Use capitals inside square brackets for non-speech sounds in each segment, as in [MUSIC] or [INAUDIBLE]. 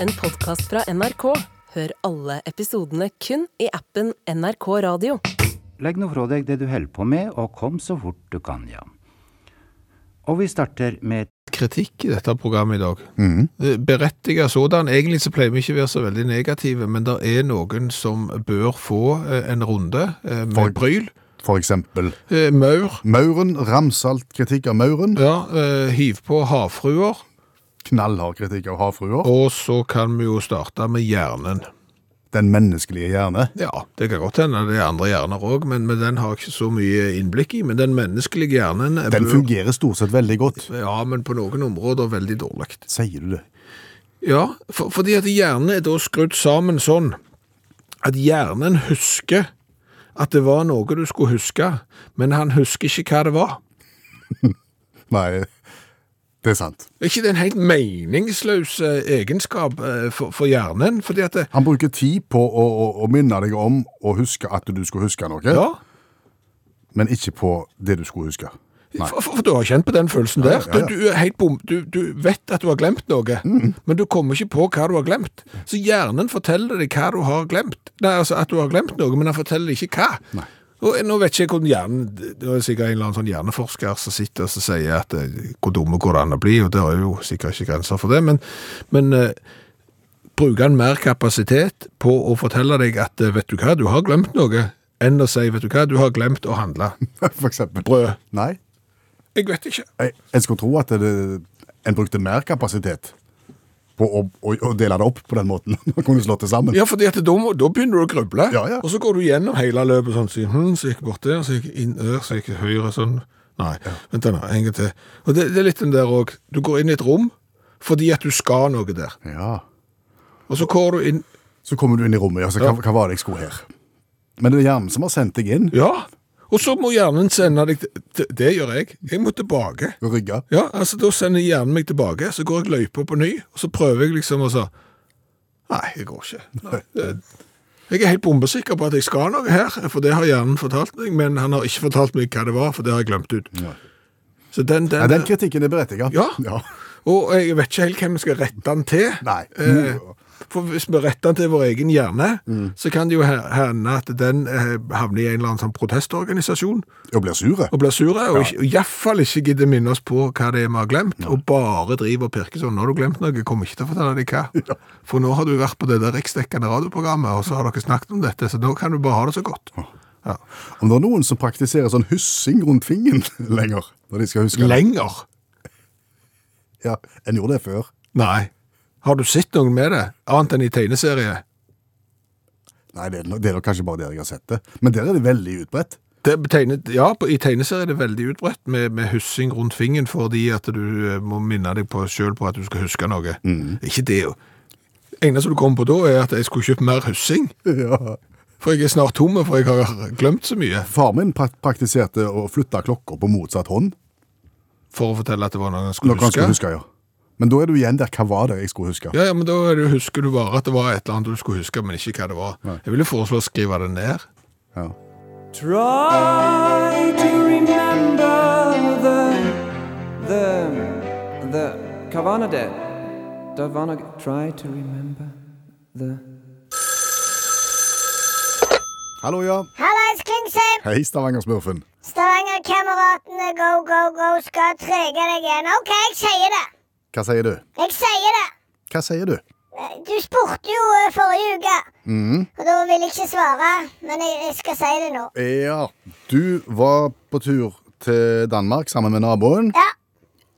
En podkast fra NRK. Hør alle episodene kun i appen NRK Radio. Legg nå fra deg det du holder på med, og kom så fort du kan, ja. Og vi starter med kritikk i dette programmet i dag. Mm. Berettiga sådan. Egentlig så pleier vi ikke å være så veldig negative, men det er noen som bør få eh, en runde eh, med For- bryl. For eksempel Eh, Maur. Mauren, ramsalt kritikk av Mauren, Ja, eh, hiv på havfruer. Knallhard kritikk av havfruer, Og så kan vi jo starte med hjernen. den menneskelige hjerne. Ja, det kan godt hende det er andre hjerner òg, men, men den har ikke så mye innblikk i. Men den menneskelige hjernen Den bør- fungerer stort sett veldig godt. Ja, men på noen områder veldig dårlig. Sier du det? Ja, for, fordi at hjernen er da skrudd sammen sånn at hjernen husker at det var noe du skulle huske, men han husker ikke hva det var. [LAUGHS] Nei, det er sant. Er ikke det en helt meningsløs eh, egenskap eh, for, for hjernen? Fordi at det, Han bruker tid på å, å, å minne deg om å huske at du skulle huske noe, Ja, men ikke på det du skulle huske. Nei. for, for, for du har kjent på den følelsen der. ja, ja. Du, du, er bom, du, du vet at du har glemt noe, men du kommer ikke på hva du har glemt. Så hjernen forteller deg hva du har glemt. Nei, altså at du har glemt noe, men han forteller ikke hva. Og nå vet ikke jeg hvordan hjernen, det er sikkert en eller annen sånn hjerneforsker som sitter og sier at eh, hvor dumme går det an å bli, og det er jo sikkert ikke grenser for det, men, men uh, bruker han mer kapasitet på å fortelle deg at eh, vet du hva, du har glemt noe, enn å si vet du hva, du har glemt å handle. [LAUGHS] For eksempel. Brød. Nei, Jeg vet ikke. jeg, jeg skulle tro at det, en brukte mer kapasitet på å, å, å dele det opp på den måten. Man kunne slått det sammen. Ja, at da, da begynner du å gruble, Ja, ja. og så går du gjennom hele løpet sånn, så, hm, så gikk jeg bort der, så gikk jeg inn der, så gikk jeg høyre sånn. Nei, vent nå, en gang til. Og det, det er litt den der òg. Du går inn i et rom fordi at du skal noe der. Ja. Og så går du inn Så kommer du inn i rommet, ja, så hva, hva var det jeg skulle her? Men det er hjernen som har sendt deg inn Ja! Og så må hjernen sende deg til- Det gjør jeg. Jeg må tilbake. og rygge. Ja, altså Da sender hjernen meg tilbake, så går jeg løypa på ny, og så prøver jeg liksom å så Nei, jeg går ikke. Jeg er helt bombesikker på at jeg skal noe her, for det har hjernen fortalt meg, men han har ikke fortalt meg hva det var, for det har jeg glemt ut. Så den, den, Ja, den kritikken er berettiget. Ja. ja. Og jeg vet ikke helt hvem jeg skal rette den til. Nei. Eh, for hvis vi retter den til vår egen hjerne, Mm. så kan det jo hende at den eh, havner i en eller annen sånn protestorganisasjon Og blir sure. og blir sure, og ikke- og i hvert fall ikke gidder minne oss på hva det er vi har glemt, og bare driver og pirker sånn. Nå har du glemt noe, kommer ikke til å fortelle deg hva. [LAUGHS] For nå har du vært på det der riksdekkende radioprogrammet, og så har dere snakket om dette, så nå kan du bare ha det så godt. Ja. Om det er noen som praktiserer sånn hyssing rundt fingeren [LAUGHS] lenger, når de skal huske. Lenger? Ja, en gjorde det før. Nei. Har du sett noen med det, annet enn i tegneserie? Nei, det er, nok- det er nok kanskje bare der jeg har sett det. Men der er det veldig utbredt. Det tegnet, ja, på, i tegneserier er det veldig utbredt med, med hussing rundt fingeren, fordi at du eh, må minne deg på selv på at du skal huske noe. Ikke det jo. eneste du kommer på da er at jeg skulle kjøpt mer hussing, [LAUGHS] Ja. for jeg er snart tomme, for jeg har glemt så mye, Far min praktiserte å flytte klokka på motsatt hånd. for å fortelle at det var noe jeg skulle Noe han huske. skulle huske, ja. Men da er du igjen der, hva var det jeg skulle huske? Ja, ja, men da er husker du bare at det var et eller annet du skulle huske, men ikke hva det var. Jeg ville foreslå å skrive det ned. Ja. Try to remember the the the Hva var nå det? Det var nok Try to remember the Hallo, ja. Hallais, Klingsheim! Hei, Stavanger-smurfen. Stavanger-kameratene go, go, go skal trege deg igjen. OK, jeg sier det. Hva sier du? Jeg sier det. Hva sier du? Eh, Du spurte jo eh, forrige uke, og da ville jeg ikke svare. Men jeg, skal si det nå. Ja, du var på tur til Danmark sammen med naboen, Ja.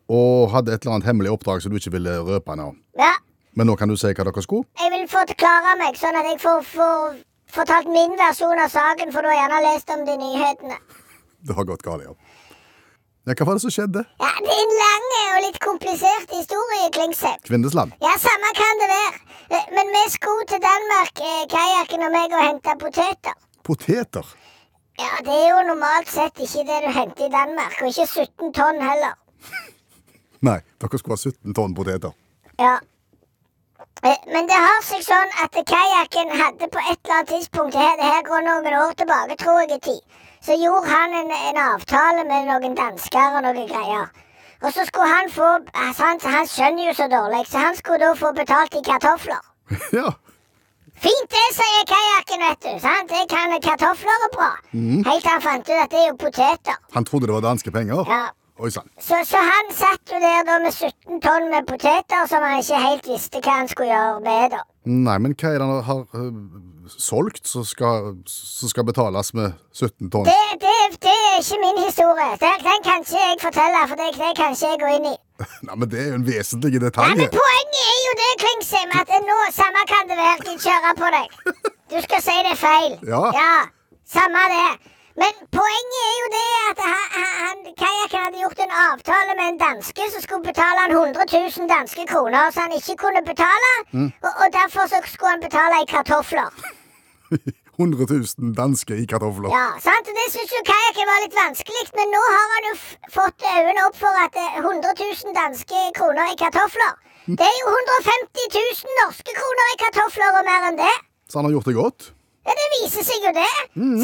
og hadde et eller annet hemmelig oppdrag som du ikke ville røpe nå. ja. Men nå kan du si hva dere skulle? Jeg vil forklare meg, sånn at jeg får, får fortalt min versjon av saken, for du har gjerne lest om de nyhetene. Det har gått galt, ja. Ja, hva var det som skjedde? Ja, Det er en lang og litt komplisert historie, Klingsheim. Kvindesland? Ja, samme kan det være. Eh, Men vi skulle til Danmark, eh, kajakken og meg, og hente poteter. Poteter? Ja, det er jo normalt sett ikke det du henter i Danmark, og ikke 17 tonn heller. [LAUGHS] Nei, dere skulle ha 17 tonn poteter. Ja. Eh, Men det har seg sånn at kajakken hadde på et eller annet tidspunkt, det her, det her går noen år tilbake, tror jeg i tid, så gjorde han en, en avtale med noen dansker og noen greier. Og så skulle han få altså han, Han skjønner jo så dårlig, så han skulle da få betalt i kartofler. [LAUGHS] Ja. Fint det, sier kajakken, vet du. Sant? Det kan kartofler og bra. Helt til han fant ut at det er jo poteter. Han trodde det var danske penger. Ja. Oi. Så, så han satt jo der da med 17 tonn med poteter som han ikke helt visste hva han skulle gjøre med. da. Nei, men hva er det han har solgt som skal, som skal betales med 17 tonn? Det, det, det er ikke min historie. Den, den kan ikke jeg fortelle, for det, det kan ikke jeg gå inn i. [LAUGHS] Nei, men det er jo en vesentlig Nei, detalj. men Poenget er jo det, Klingsheim, at nå samme kan det være. Jeg kjører på deg. Du skal si det er feil. Ja. Samme det. Men poenget er jo det at han, kajakken hadde gjort en avtale med en danske som skulle betale han 100 000 danske kroner, så han ikke kunne betale. Og, og derfor så skulle han betale i kartofler. 100 000 danske i kartofler. Ja, sant? Det syns jo kajakken var litt vanskelig, men nå har han jo fått øynene opp for at eh, 100 000 danske kroner i kartofler Det er jo 150 000 norske kroner i kartofler og mer enn det. Så han har gjort det godt. Ja, Det viser seg jo det.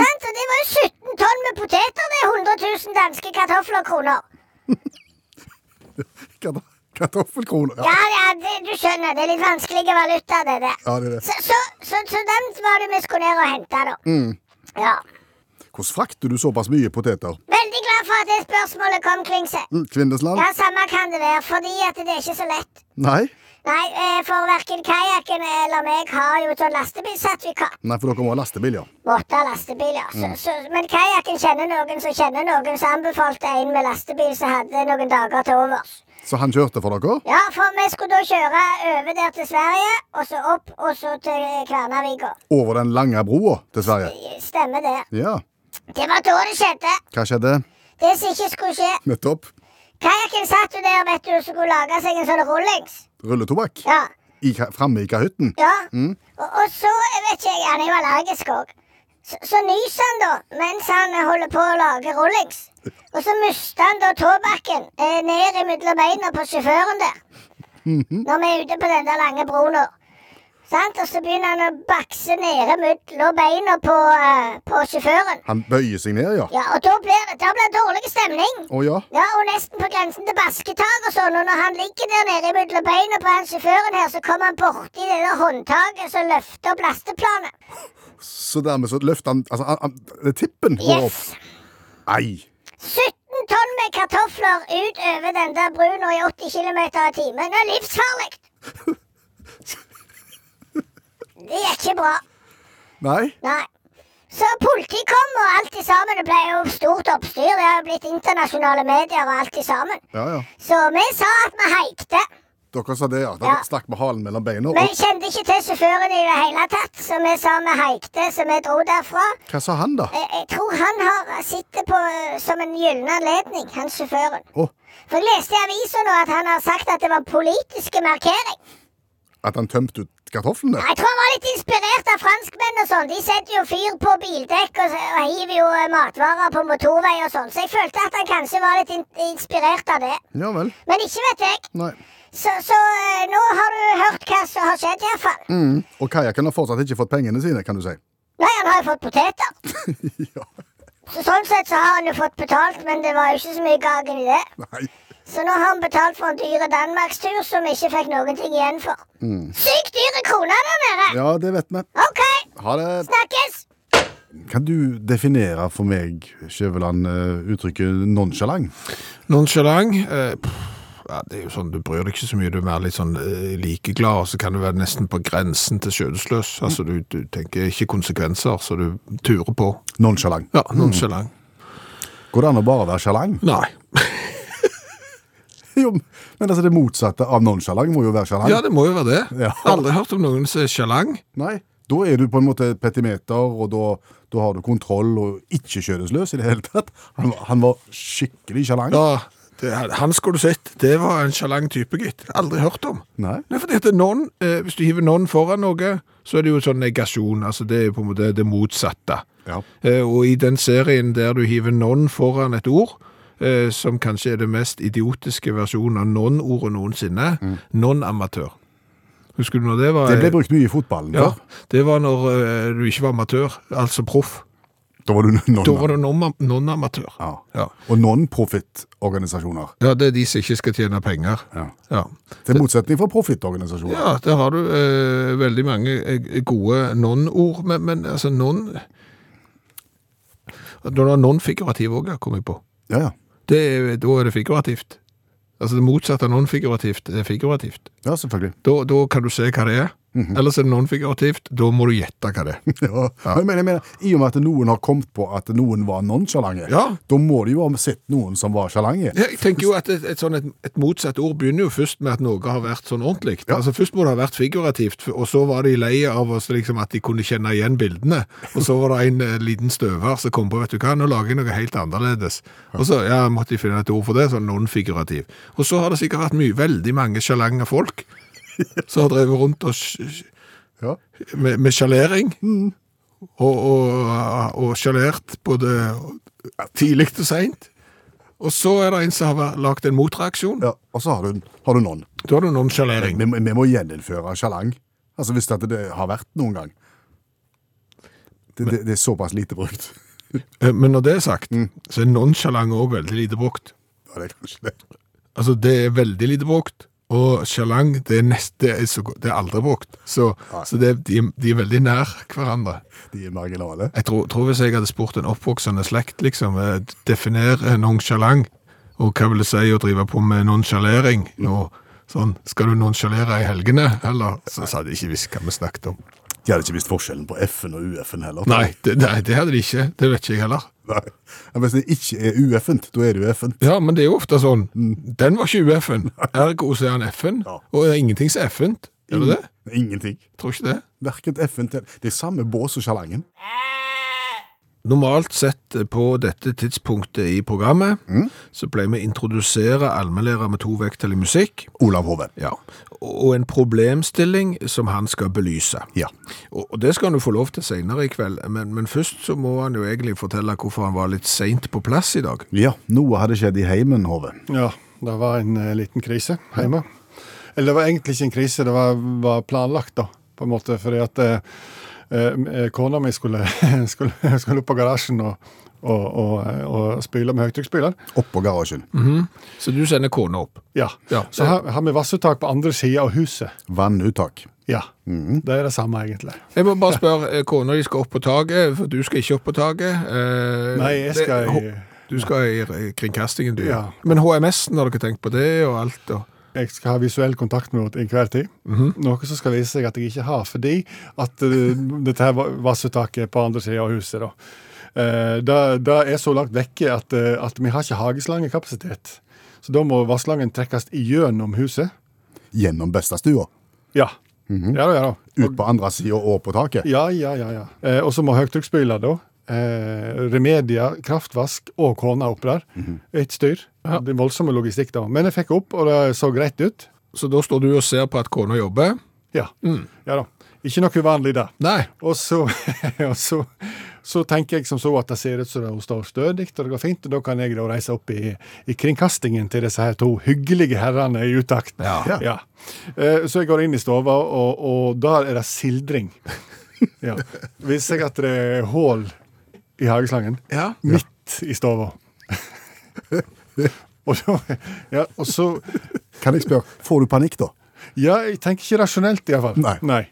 Sant? Og det var jo 17 tonn med poteter, det er 100 000 danske kartofler kroner. [LAUGHS] Kart kartoffelkroner. Ja, ja, det, du skjønner, det er litt vanskelige valuta, det der. Ja, det er det. Så, så, så, så den var det vi skulle ned og hente, da. Ja. Hvordan frakter du såpass mye poteter? Veldig glad for at det spørsmålet kom, Klingse. Mm, Kvindesland? Ja, samme kan det være, fordi at det er ikke så lett. Nei? Nei, eh, for verken kajakken eller meg har jo sånn lastebilsertifikat. Nei, for dere må ha lastebil, ja. Måtte ha lastebil, ja. Så, så, men kajakken kjenner noen som kjenner noen så anbefalte en med lastebil som hadde noen dager til overs. Så han kjørte for dere? Ja, for vi skulle da kjøre over der til Sverige, og så opp, og så til Kværnervika. Over den lange broa til Sverige? Stemmer det. Ja. Det var da det skjedde. Hva skjedde? Det som ikke skulle skje. Nettopp. Kajakken satt jo der, vet du, og skulle lage seg en sånn rullings. Rulletobakk? Ja. I, framme i kahytten? Ja. Og, og så, vet ikke, jeg, han er jo allergisk òg. Så, så nyser han da mens han holder på å lage Rolex. Og så mister han da tåbakken eh, ned mellom beina på sjåføren der. Når vi er ute på den der lange broen Sant? Og så begynner han å bakse nede mellom beina på, eh, på sjåføren. Han bøyer seg ned, ja? Ja, og da blir det, da blir det dårlig stemning. Å ja? Ja, og nesten på grensen til basketak og sånn. Og når han ligger der nede mellom beina på han sjåføren her, så kommer han borti det der håndtaket som løfter opp lasteplanet. Så dermed så løfter han Altså, han, han, tippen går opp. Ei! 17 tonn med kartofler ut over den der bruna i 80 km i timen. Det er livsfarlig! Det gikk ikke bra. Nei? Nei. Så politiet kom, og alt i sammen. Det ble jo stort oppstyr. Det har jo blitt internasjonale medier og alt i sammen. Ja, ja. Så vi sa at vi heikte. Dere sa det, ja. Dere Ja. stakk med halen mellom beina. Vi Og kjente ikke til sjåføren i det hele tatt, så vi sa vi heikte, så vi dro derfra. hva sa han, da? Jeg, jeg tror han har sittet på eh, som en gyllen anledning, han sjåføren. Oh. For jeg leste i avisa nå at han har sagt at det var politiske markering. at han tømte ut kartoflene? Jeg tror han var litt inspirert av franskmenn og sånn. De setter jo fyr på bildekk og, og hiver jo eh, matvarer på motorvei og sånn. Så jeg følte at han kanskje var litt in inspirert av det. Ja vel. Men ikke vet jeg. Nei. Så, så eh, nå har du hørt hva som har skjedd, iallfall. Mm. Og kajakken har fortsatt ikke fått pengene sine, kan du si. Nei, han har jo fått poteter. [LAUGHS] ja. Så sånn sett så har han jo fått betalt, men det var jo ikke så mye gagen i det. Nei. Så nå har han betalt for en dyre Danmarkstur som vi ikke fikk noen ting igjen for. Sykt dyre kroner der nede! Ja, det vet vi. OK, Ha det. snakkes! Kan du definere for meg, Skjæveland, eh, uttrykket nonchalant? Nonchalant. Eh, ja, det er jo sånn, Du bryr deg ikke så mye, du er mer litt sånn eh, likeglad, og så kan du være nesten på grensen til skjødesløs. Altså, du, du tenker ikke konsekvenser, så du turer på. Nonchalant. Ja, nonchalant. Går det an å bare være sjalant? Nei. [LAUGHS] Jo, men altså det motsatte av nonchalant må jo være sjalant. Ja, det må jo være det. Ja. Aldri hørt om noen som er sjalang. Nei, da er du på en måte petimeter, og da, da har du kontroll og ikke skjødesløs i det hele tatt. Han, var- han var skikkelig sjalant. Ja, det, han skulle du sett. Det var en sjalang type, gitt. Aldri hørt om. Nei. Nei, fordi at noen, eh, Hvis du hiver noen foran noe, så er det jo sånn negasjon. altså Det er jo på en måte det motsatte. Ja. Eh, og i den serien der du hiver noen foran et ord, eh, som kanskje er det mest idiotiske versjonen av non-ordet noensinne, non-amatør. Husker du når det var? Det ble brukt mye i fotballen Ja, det var når eh, du ikke var amatør, altså proff. Da var du non Da var du non- non-amatør. ja. Ja. Og non-profit-organisasjoner. ja, det er de som ikke skal tjene penger. Ja. Ja, Til motsetning fra profit-organisasjoner. ja der har du eh, veldig mange eh, gode non-ord, men, men altså non Da er non-figurativ òg, kom jeg på. Ja, ja. Det da er det figurativt. Altså det motsatte av non-figurativt er figurativt. Ja, selvfølgelig. Da, da kan du se hva det er. Ellers er det non-figurativt. Da må du gjette hva det er. [LAUGHS] Ja. ja. men jeg mener, I og med at noen har kommet på at noen var nonsjalante, Ja. da må de jo ha sett noen som var sjalante. Ja, Jeg tenker jo at et, et, sånn, et, et motsatt ord begynner jo først med at noe har vært sånn ordentlig. Altså Først må det ha vært figurativt, og så var de lei av oss, liksom, at de kunne kjenne igjen bildene. Og så var det en eh, liten støver som kom på vet du hva, nå lager jeg noe helt annerledes. Og så ja, måtte de finne et ord for det, sånn non-figurativ. Og så har det sikkert vært mye, veldig mange sjalanga folk [LAUGHS] som har drevet rundt og Ja. med, med sjalering. Og, og, og sjalert både tidlig og seint. Og så er det en som har lagd en motreaksjon. Ja, og så har du, har du noen. Da har du nonsjalering. Vi, må- vi må gjeninnføre sjalang. Altså hvis det, det har vært noen gang. Det, det, det er såpass lite brukt. [LAUGHS] Eh, Men når det er sagt, så er nonsjalant òg veldig lite brukt. Ja, det er kanskje det. Altså, det er veldig lite brukt. Og sjalang, det det det er aldri brukt. Så, så det, de, de er veldig nær hverandre. De er marginale. Jeg tror, tror hvis jeg hadde spurt en oppvoksende slekt, liksom, eh, definer nonsjalant, og hva vil det si å drive på med nonsjalering? Og sånn, skal du nonsjalere i helgene? Eller så, så hadde de ikke visst hva vi snakket om. De hadde ikke visst forskjellen på F-en og UF-en heller. Nei, det, nei, det hadde de ikke. Det vet ikke jeg heller. [LAUGHS] Nei. Hvis det ikke er UF-en, da er det UF-en. Ja, men det er jo ofte sånn. Den var ikke U-F-en. [LAUGHS] Ergo så er han F-en. Ja. Og det er ingenting som er F-ent. Er det det? Ingenting. Tror ikke det. Verken F-en til Det er samme bås som sjalangen. Normalt sett på dette tidspunktet i programmet, så pleier vi å introdusere allmennlærer med to vekttall i musikk. Olav Hove. Ja. Og en problemstilling som han skal belyse. Ja. Og og det skal han jo få lov til senere i kveld, men, men først så må han jo egentlig fortelle hvorfor han var litt seint på plass i dag. Ja, noe hadde skjedd i heimen, Hove. Ja, det var en eh, liten krise hjemme. Eller det var egentlig ikke en krise, det var, var planlagt, da, på en måte. Fordi at eh, eh, kona mi skulle, [LAUGHS] skulle, skulle opp på garasjen og, og, og, og spyle med høytrykksspyler. Oppå garasjen. Så du sender kona opp. Ja. Ja. Så har, har vi vassuttak på andre sida av huset. Vannuttak. Ja. Det er det samme, egentlig. Jeg må bare spørre, eh, kona di skal opp på taket, for du skal ikke opp på taket. Eh, Nei, jeg skal det- i Du skal i i kringkastingen, du. Ja. Men HMS-en, har dere tenkt på det og alt? Og... Jeg skal ha visuell kontakt med henne enhver tid. Noe som skal vise seg at jeg ikke har, fordi at uh, dette her vassuttaket er på andre sida av huset, da, Uh, det, det er så langt vekke at, uh, at vi har ikke hageslangekapasitet. Så da må vasslangen trekkes gjennom huset. Gjennom bestestua. Ja. Ja da, ja da. Ut på andre sida og på taket. Ja, ja, ja. ja. Eh, og så må høytrykksspyler, da. Eh, Remedia, kraftvask og kona opp der. Ett styr. Det er voldsomme logistikk, da. Men jeg fikk opp, og det så greit ut. Så da står du og ser på at kona jobber? Ja. ja da. Ikke noe uvanlig der. Nei. Og så, [LAUGHS] og så, så tenker jeg som så at det ser ut som det står stødig, og det går fint. og Da kan jeg da reise opp i, i kringkastingen til disse her to hyggelige herrene i utakt. Ja. Eh, Så jeg går inn i stova, og, og der er det sildring. [LAUGHS] Ja. Viser seg at det er hull i hageslangen. Ja. Midt i stova. [LAUGHS] og, ja, og så Kan jeg spørre, får du panikk da? Ja, jeg tenker ikke rasjonelt, iallfall. Nei.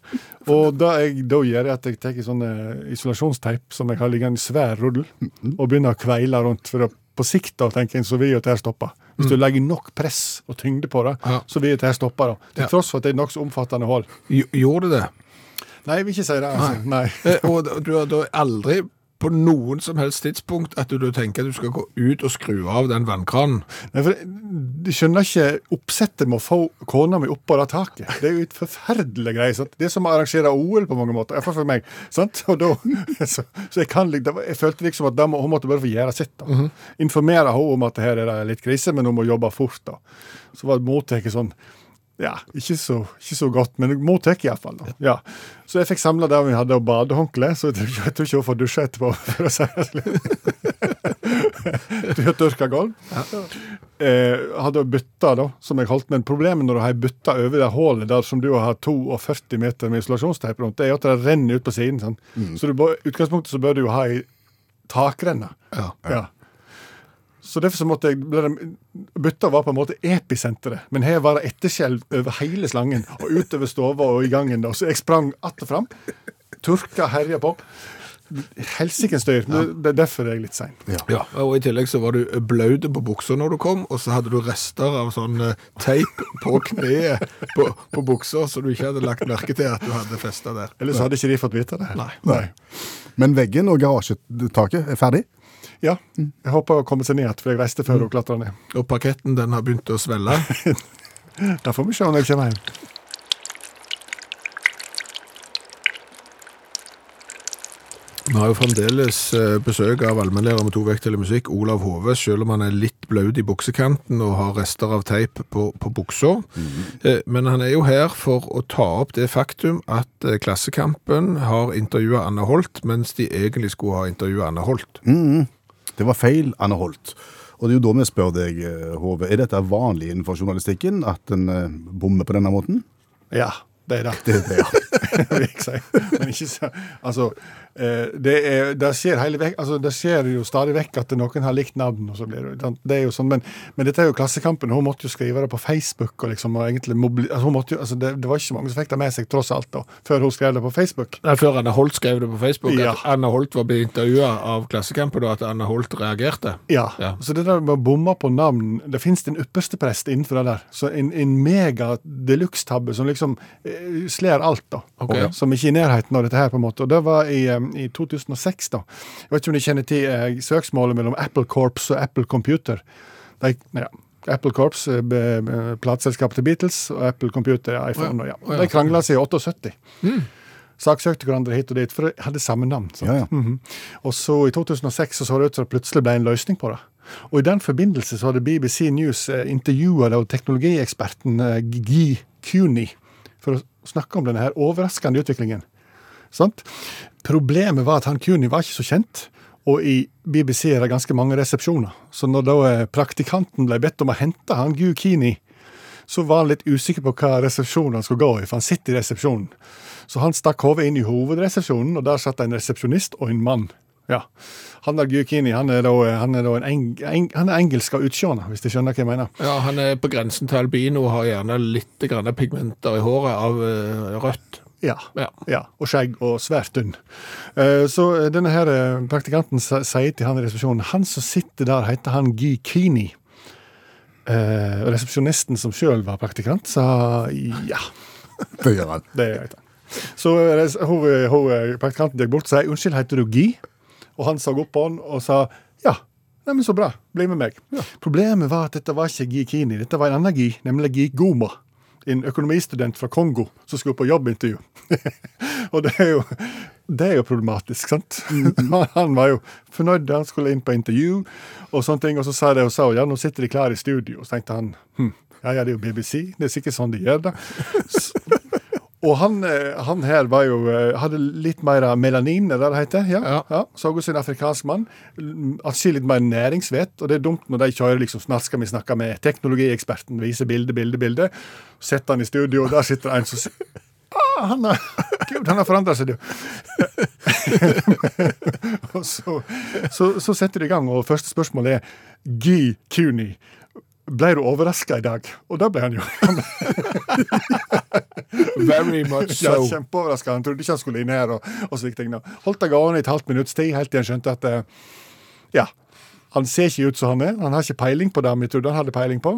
Og det jeg da gjør, er at jeg tar sånn eh, isolasjonsteip som jeg har liggende i svær ruddel, og begynner å kveile rundt. For på sikt da, tenker jeg, så vil jo dette stoppe. Hvis du legger nok press og tyngde på det, Ja. så vil dette stoppe. da. Til tross for at det er nokså omfattende hull. Gjorde det det? Nei, jeg vil ikke si det. altså. Nei. Nei. Og du har aldri på noen som helst tidspunkt at du, tenker at du skal gå ut og skru av den vannkranen? Nei, for Jeg skjønner ikke oppsettet med å få kona mi oppå det taket. Det er jo et forferdelig greie. sant? Det er som å arrangere OL på mange måter. Iallfall for meg. sant? Og da, [LAUGHS] så, så jeg, kan, lik- jeg følte liksom at må, hun måtte bare få gjøre sitt. da. Informere henne om at her er det litt krise, men hun må jobbe fort. da. Så var det mottaket sånn ja, ikke så, ikke så godt, men mottak iallfall. Ja. Så jeg fikk samla det vi hadde, og badehåndkle, så jeg tror, ikke- hun får dusje etterpå. [LAUGHS] for å si det slik. Du har tørka gulv. Eh, hadde bytta, da, som jeg holdt, men problemet når du har bytta over det hullet der som du har 42 meter med isolasjonsteip rundt, det er at det renner ut på siden. sant? Så du, i utgangspunktet så bør du jo ha ei takrenna. Ja. Ja. Så derfor så måtte jeg Bytta var på en måte episenteret, men her var det etterskjelv over hele slangen og utover stua og i gangen. da, Så jeg sprang att og fram, turka, herja på. Helsikens styr. Ja. det er derfor jeg er litt sein. Ja, og i tillegg så var du blaut på buksa når du kom, og så hadde du rester av sånn eh, teip på kneet på, på buksa, så du ikke hadde lagt merke til at du hadde festa der. Eller så hadde ikke de fått vite det. Nei. Nei. Men veggen og garasjetaket er ferdig? Ja. Jeg håper å komme seg ned igjen, for jeg reiste før og klatra ned. Og parketten den har begynt å svelle. [LAUGHS] Da får vi se når jeg kommer hjem. Vi har jo fremdeles eh, besøk av allmennlærer med to vekttall i musikk, Olav Hove, selv om han er litt blaut i buksekanten og har rester av teip på, på buksa. Mm. Men han er jo her for å ta opp det faktum at eh, Klassekampen har intervjuet Anne Holt, mens de egentlig skulle ha intervjuet Anne Holt. Det var feil, Anne Holt. Og det er jo da vi spør deg, eh, Hove, er dette vanlig innenfor journalistikken at en eh, bommer på denne måten? Ja, det er det. [LAUGHS] Det er det, ja. Vil jeg si. Men ikke så Altså, eh, det, er, det, skjer hele altså, det skjer jo stadig vekk at noen har likt navn, og så blir det? Det er jo sånn, men, men dette er jo Klassekampen. Hun måtte jo skrive det på Facebook, og liksom, og egentlig altså, hun måtte jo, altså, det, det var ikke mange som fikk det med seg, tross alt, da, før hun skrev det på Facebook. Nei, Før Anne Holt skrev det på Facebook, Ja. at Anne Holt var blitt intervjua av Klassekampen, og at Anne Holt reagerte. Ja. Ja. Så det der med å bomme på navn Det fins den ypperste prest innenfor det der. Så en, en mega deluxe-tabbe som liksom eh, sler alt, da. Ok. Og, som ikke er i nærheten av dette her, på en måte. Og det var i, eh, i 2006, da. Jeg vet ikke om de kjenner til eh, søksmålet mellom Apple Corps og Apple Computer. De, ja. Apple Corps, eh, plateselskapet til Beatles, og Apple Computer, iPhone. Oh, ja. Og, ja. De krangla seg i 78. Saksøkte hverandre hit og dit, for de hadde samme navn. sant? Ja, ja. -hmm. Og så i 2006 så, så det ut som det plutselig ble en løsning på det. Og i den forbindelse så hadde BBC News eh, intervjua teknologieksperten eh, Guy Cooney for å snakke om denne her overraskende utviklingen. Sant? Problemet var at han Cooney var ikke så kjent, og i BBC er det ganske mange resepsjoner. Så når da eh, praktikanten ble bedt om å hente han Gukini, så var han litt usikker på hva resepsjon han skulle gå i, for han sitter i resepsjonen. Så han stakk hodet inn i hovedresepsjonen, og der satt en resepsjonist og en mann. Ja. Han der Gyukini, han er da, han er da en eng, eng, han er engelsk av utseende, hvis du skjønner hva jeg mener. Ja, Han er på grensen til albino og har gjerne litt grann pigmenter i håret av eh, rødt. Ja. Ja. ja. Og skjegg og svært dynn. Eh, Så denne her eh, praktikanten sier til han i resepsjonen Han som sitter der, heter han Guy Kini. Eh, resepsjonisten som sjøl var praktikant, sa ja. Det gjør han. Det gjør han. Så hun, hun, praktikanten gikk bort og sa 'unnskyld, heter du Guy?' Og han så opp på han og sa 'ja'. Neimen, så bra. Bli med meg. Problemet var at dette var ikke Gi Kini, dette var en annen Gi, nemlig Gi Goma. En økonomistudent fra Kongo som skulle på jobbintervju. [LAUGHS] og det er jo det er jo problematisk, sant? [LAUGHS] Han- han var jo fornøyd han skulle inn på intervju, og sånne ting, og så sa de og sa ja, nå sitter de klare i studio. Så tenkte han hm, ja, ja, det er jo BBC, det er sikkert sånn de gjør det. [LAUGHS] Og han, eh, han her var jo, eh, hadde litt mer melanin, er det det heter? Ja. Ja. ja. Så ut som en afrikansk mann. Atskillig litt mer næringsvett. Og det er dumt når de kjører liksom snart skal vi snakke med teknologieksperten, vise bilde, bilde, bilde. Setter han i studio, og der sitter en som sier ah, han har, [LAUGHS] Gud, han har forandra seg, du. [LAUGHS] og så, så, så setter de i gang, og første spørsmål er Guy Cooney. Ble du overraska i dag? Og da ble han jo [LAUGHS] Very much so. ja, kjempeoverraska. Han trodde ikke han skulle inn her. Og, og slike ting. det. Holdt det gående i et halvt minutts tid, helt til han skjønte at eh, ja, han ser ikke ut som han er. Han har ikke peiling på det vi trodde han hadde peiling på.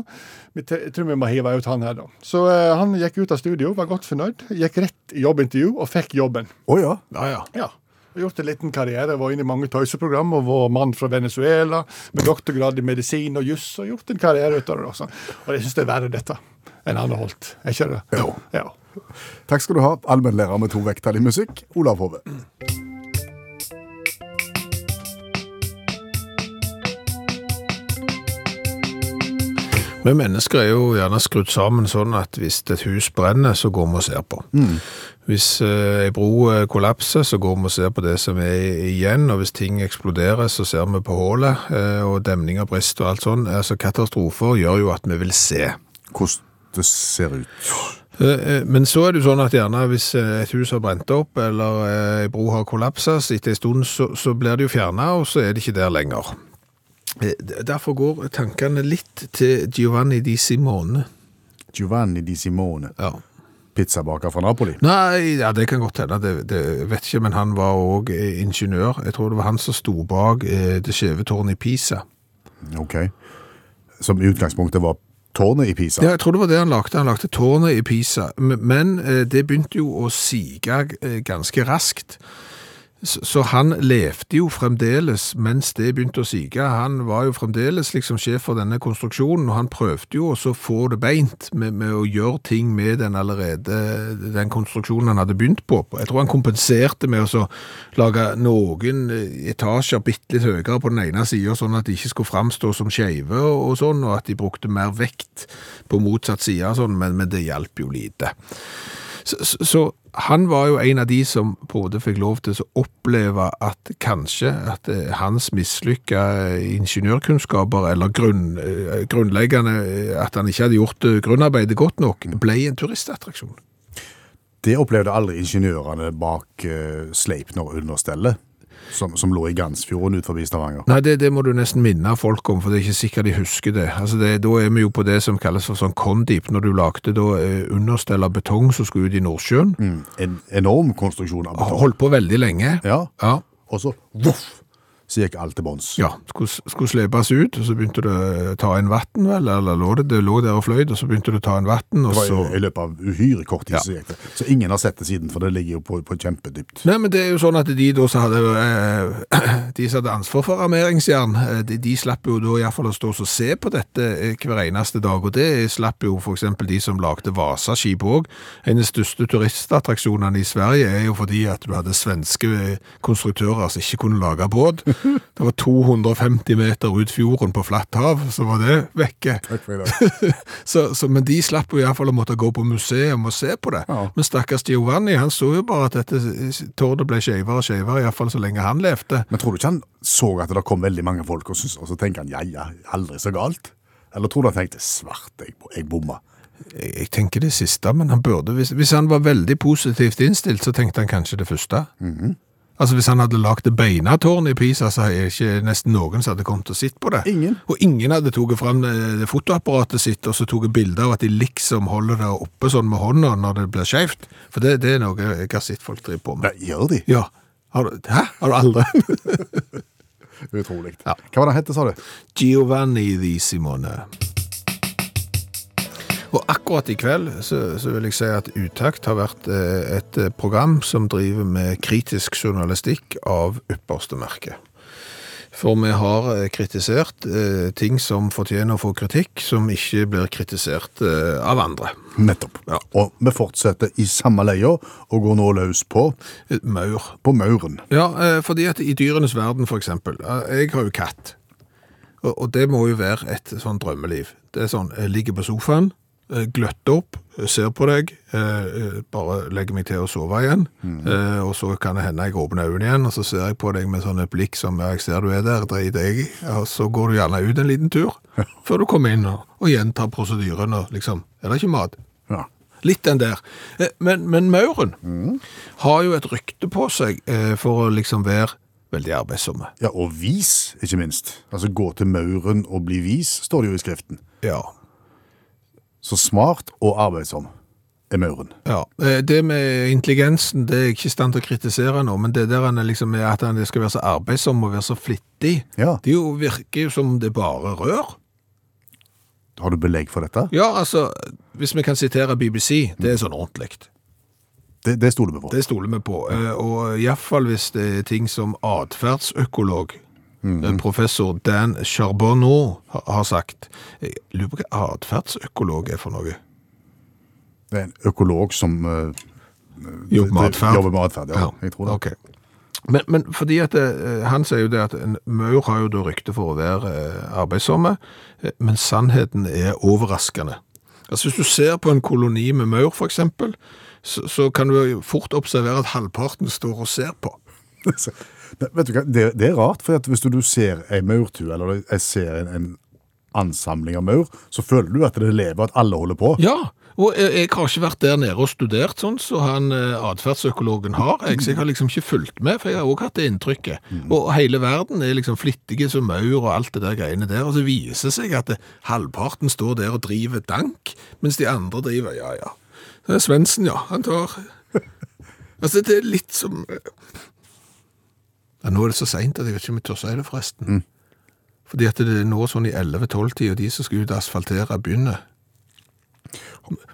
Jeg tror vi må hive ut han her, da. Så uh, han gikk ut av studio, var godt fornøyd. Gikk rett i jobbintervju og fikk jobben. Å ja. Ja, ja. Ja. Gjort en liten karriere, var inne i mange tøyseprogram og var mann fra Venezuela med doktorgrad i medisin og juss, og gjort en karriere ut av det. Også. Og jeg syns det er verre dette enn Anne Holt. Er ikke det? Jo. Ja. Takk skal du ha, allmennlærer med to vekttall i musikk, Olav Hove. Vi mennesker er jo gjerne skrudd sammen sånn at hvis et hus brenner, så går vi og ser på. Hvis eh, ei bro eh, kollapser, så går vi og ser på det som er igjen, og hvis ting eksploderer, så ser vi på hullet, eh, og demninger brister og alt sånn. Altså, katastrofer gjør jo at vi vil se. Hvordan det ser ut. Men så er det jo sånn at gjerne hvis et hus har brent opp, eller ei bro har kollapset, så etter ei stund så, så blir det jo fjernet, og så er det ikke der lenger. Derfor går tankene litt til Giovanni di Simone. Giovanni di Simone, Ja. Pizzabaker fra Napoli. Nei, ja, det kan godt hende, det, det vet ikke, men han var også eh, ingeniør. Jeg tror det var han som sto bak eh, det skjeve tårnet i Pisa. Ok. Som i utgangspunktet var tårnet i Pisa. Ja, jeg tror det var det han lagde. Han lagde tårnet i Pisa. Men, Men eh, det begynte jo å sige eh, ganske raskt. Så, han levde jo fremdeles mens det begynte å sige. Han var jo fremdeles liksom sjef for denne konstruksjonen, og han prøvde jo også å få det beint med, med å gjøre ting med den allerede, den konstruksjonen han hadde begynt på. Jeg tror han kompenserte med å lage noen etasjer bitte litt høyere på den ene siden, sånn at de ikke skulle framstå som skeive og sånn, og at de brukte mer vekt på motsatt side, sånn, men, men det hjalp jo lite. Så, så, han var jo en av de som både fikk lov til å oppleve at kanskje at eh, hans mislykka ingeniørkunnskaper, eller grunn, eh, grunnleggende eh, at han ikke hadde gjort eh, grunnarbeidet godt nok, ble en turistattraksjon. Det opplevde aldri ingeniørene bak uh, Sleipner understellet, som, som lå i Gansfjorden ut forbi Stavanger. Nei, det, det må du nesten minne folk om, for det er ikke sikkert de husker det. Altså det, Da er vi jo på det som kalles for sånn kondip, når du lagde da eh, understell av betong som skulle ut i Nordsjøen. Mm. En enorm konstruksjon av betong. Holdt på veldig lenge. Ja, Ja. og så voff, så gikk alt til bunns. Ja, skulle, skulle slepes ut, og så begynte det å ta inn vatten, vel, eller lå det, det lå der og fløyt, og så begynte det å ta inn vatten, og så... i, løpet av uhyre kort tid Ja. så gikk det. Så ingen har sett det siden, for det ligger jo på, på kjempedypt. Nei, men det er jo sånn at de da som hadde, eh, [CLEARS THROAT] de som hadde ansvar for armeringsjern, eh, de, de slapp jo da i hvert fall å stå og se på dette eh, hver eneste dag, og det slapp jo eksempel de som lagde Vasaskip òg. En av de største turistattraksjonene i Sverige er jo fordi at du hadde svenske eh, konstruktører som ikke kunne lage båt. Det var 250 meter ut fjorden på flatt hav, så var det vekke. [LAUGHS] Så, så, men de slapp jo i hvert fall å måtte gå på museum og se på det. Ja. Men stakkars Giovanni, han så jo bare at dette tårnet ble skjevere og skjevere, i hvert fall så lenge han levde. Men tror du ikke han så at det kom veldig mange folk, og, synes, og så tenker han ja, ja, aldri så galt? Eller tror du han tenkte svart, jeg, jeg bomma? Jeg, jeg tenker det siste, men han burde, hvis, hvis han var veldig positivt innstilt, så tenkte han kanskje det første. Altså Hvis han hadde lagd det beina tårnet i Pisa, så er det ikke nesten noen som hadde kommet og sett på det. Ingen. Og ingen hadde tatt fram eh, fotoapparatet sitt og så tatt bilde av at de liksom holder det oppe sånn med hånda når det blir skjevt. For det, det er noe jeg har sett folk drive på med. Det gjør de? Ja. Har du, hæ? Har du aldri? [LAUGHS] Utrolig. Ja. Hva var det han hette, sa du? Giovanni di Simone. Og akkurat i kveld så, så vil jeg si at Utakt har vært eh, et eh, program som driver med kritisk journalistikk av ypperste merke. For vi har eh, kritisert eh, ting som fortjener å få kritikk, som ikke blir kritisert eh, av andre. Nettopp. Ja. Og vi fortsetter i samme leia, og går nå løs på, Maur. på mauren. Ja, eh, fordi at i dyrenes verden for eksempel, jeg har jo katt, og, og det må jo være et sånn drømmeliv. Det er sånn, jeg ligger på sofaen, gløtter opp, eh, ser på deg, eh, eh, bare legger meg til å sove igjen, eh, og så kan det hende jeg åpner øynene igjen, og så ser jeg på deg med sånn et blikk som, ja, jeg ser du er der, dreier deg i, og så går du gjerne ut en liten tur, [LAUGHS] før du kommer inn og, og gjentar prosedyren, og liksom, er det ikke mat? Ja. Litt den der. Eh, Men, men Mauren har jo et rykte på seg eh, for å liksom være veldig arbeidsomme. ja, og vis, ikke minst. Altså gå til mauren og bli vis, står det jo i skriften. Ja. Så smart og arbeidsom er mauren. ja. Eh, Det med intelligensen det er jeg ikke i stand til å kritisere nå, men det der han er liksom, er at han skal være så arbeidsom og være så flittig, Ja. det jo virker jo som det bare rør. Har du belegg for dette? Ja, altså, hvis vi kan sitere BBC, det er sånn ordentlig. Det, det stoler vi på. Det stoler vi på. Eh, Og iallfall hvis det er ting som atferdsøkolog, eh, professor Dan Charbonneau har sagt. Jeg lurer på hva atferdsøkolog er for noe. Det er en økolog som uh, Jobber med atferd. Jobber med atferd, ja. Jeg tror det. Okay. Men, men fordi at det, han sier jo det at en maur har jo da rykte for å være arbeidsomme, men sannheten er overraskende. Altså hvis du ser på en koloni med maur eksempel, så, så kan du fort observere at halvparten står og ser på. [LAUGHS] Nei, Vet du hva, det, det er rart, for at hvis du, du ser ei maurtue, eller jeg ser en, en ansamling av maur, så føler du at det lever, at alle holder på. Ja, Og jeg, jeg har ikke vært der nede og studert sånn, så han eh, atferdsøkologen har. Jeg, jeg har liksom ikke fulgt med, for jeg har også hatt det inntrykket. Og hele verden er liksom flittige som maur og alt det der greiene der. Og så viser det seg at det, halvparten står der og driver dank, mens de andre driver, ja ja. Det er Svendsen, ja. Han tar [LAUGHS] Altså, det er litt som ja, Nå er det så seint at jeg vet ikke om jeg tør si det, forresten. Fordi at det er nå sånn i 11-12-tid, og de som skal ut og asfaltere, begynner.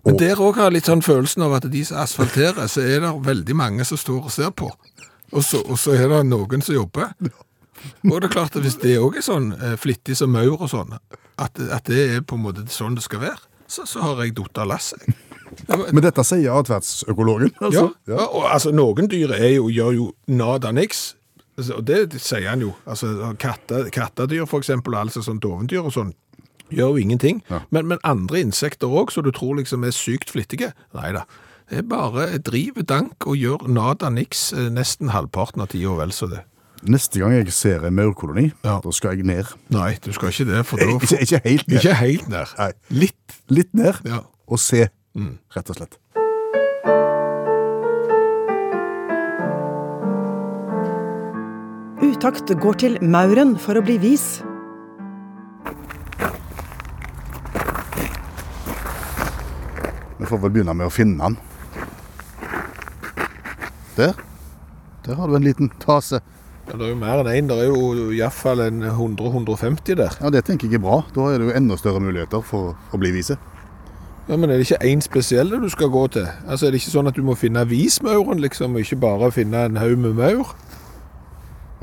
Men der òg har jeg litt sånn følelsen av at de som asfalterer, så er det veldig mange som står og ser på. Og så, og så er det noen som jobber. [LAUGHS] Og det er klart at hvis det òg er sånn eh, flittig som maur og sånn, at, at det er på en måte sånn det skal være, så, så har jeg datt av lasset. men- Men dette sier atferdsøkologen. Altså. ja, ja. Og, altså noen dyr er jo, gjør jo nada niks. Altså, Og det, sier han jo. Altså katte, Kattedyr for eksempel, altså sånn dovendyr og sånn, gjør jo ingenting. Men, men andre insekter òg, som du tror liksom er sykt flittige, nei da. Det er bare driver dank og gjør nada niks eh, nesten halvparten av tida, vel så det. Neste gang jeg ser en maurkoloni, Ja. da skal jeg ned. Nei, du skal ikke det, for da [LAUGHS] Ikke, ikke helt ned. Ikke helt ned. Nei. Litt. Litt ned, Ja. og se, rett og slett. Utakt går til Mauren for å bli vis. Vi får vel begynne med å finne den. Der. Der har du en liten tase. Ja, det er jo mer enn én. Det er jo iallfall en 100-150 der. Ja, Det tenker jeg er bra. Da er det jo enda større muligheter for å bli vise. Ja, Men er det ikke én spesiell du skal gå til? Altså, Er det ikke sånn at du må finne vismauren, liksom, og ikke bare finne en haug med maur?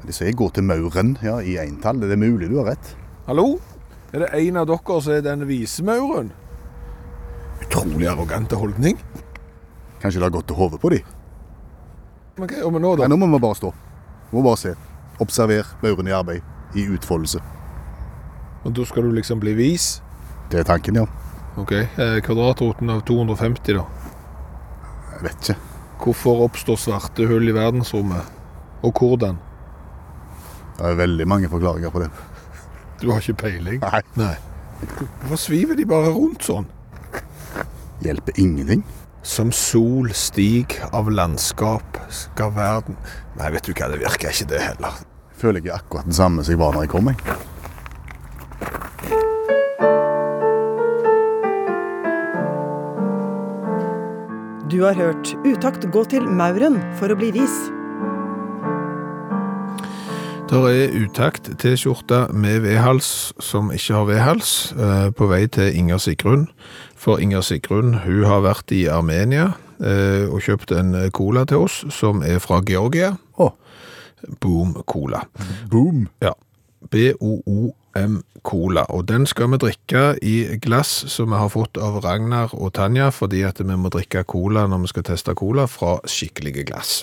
De sier gå til mauren ja, i entall. Det er mulig du har rett. Hallo? Er det en av dere som er den visemauren? Utrolig arrogante holdning. Kanskje det har gått til hodet på de. Men hva gjør vi nå, Nei, da? nå må vi bare stå. Vi Må bare se. Observer mauren i arbeid. I utfoldelse. Og da skal du liksom bli vis? Det er tanken, ja. Ok, eh, Kvadratroten av 250, da. Jeg vet ikke. Hvorfor oppstår svarte hull i verdensrommet? Og hvordan? Det er veldig mange forklaringer på det. Du har ikke peiling? Nei. Nei. Hvorfor sviver de bare rundt sånn? Hjelper ingenting. Som sol stig av landskap skal verden Nei, vet du hva, det virker ikke det heller. Føler jeg er akkurat den samme som jeg var når jeg kom. Jeg. Du har hørt Utakt gå til Mauren for å bli vis. Der er utakt T-skjorte med V-hals som ikke har V-hals, eh, på vei til Inger Sigrun. For Inger Sigrun hun har vært i Armenia eh, og kjøpt en cola til oss som er fra Georgia. Oh. Boom Cola. boom. Ja. B-O-O-M Cola. Og den skal vi drikke i glass som vi har fått av Ragnar og Tanja, fordi at vi må drikke cola når vi skal teste cola fra skikkelige glass.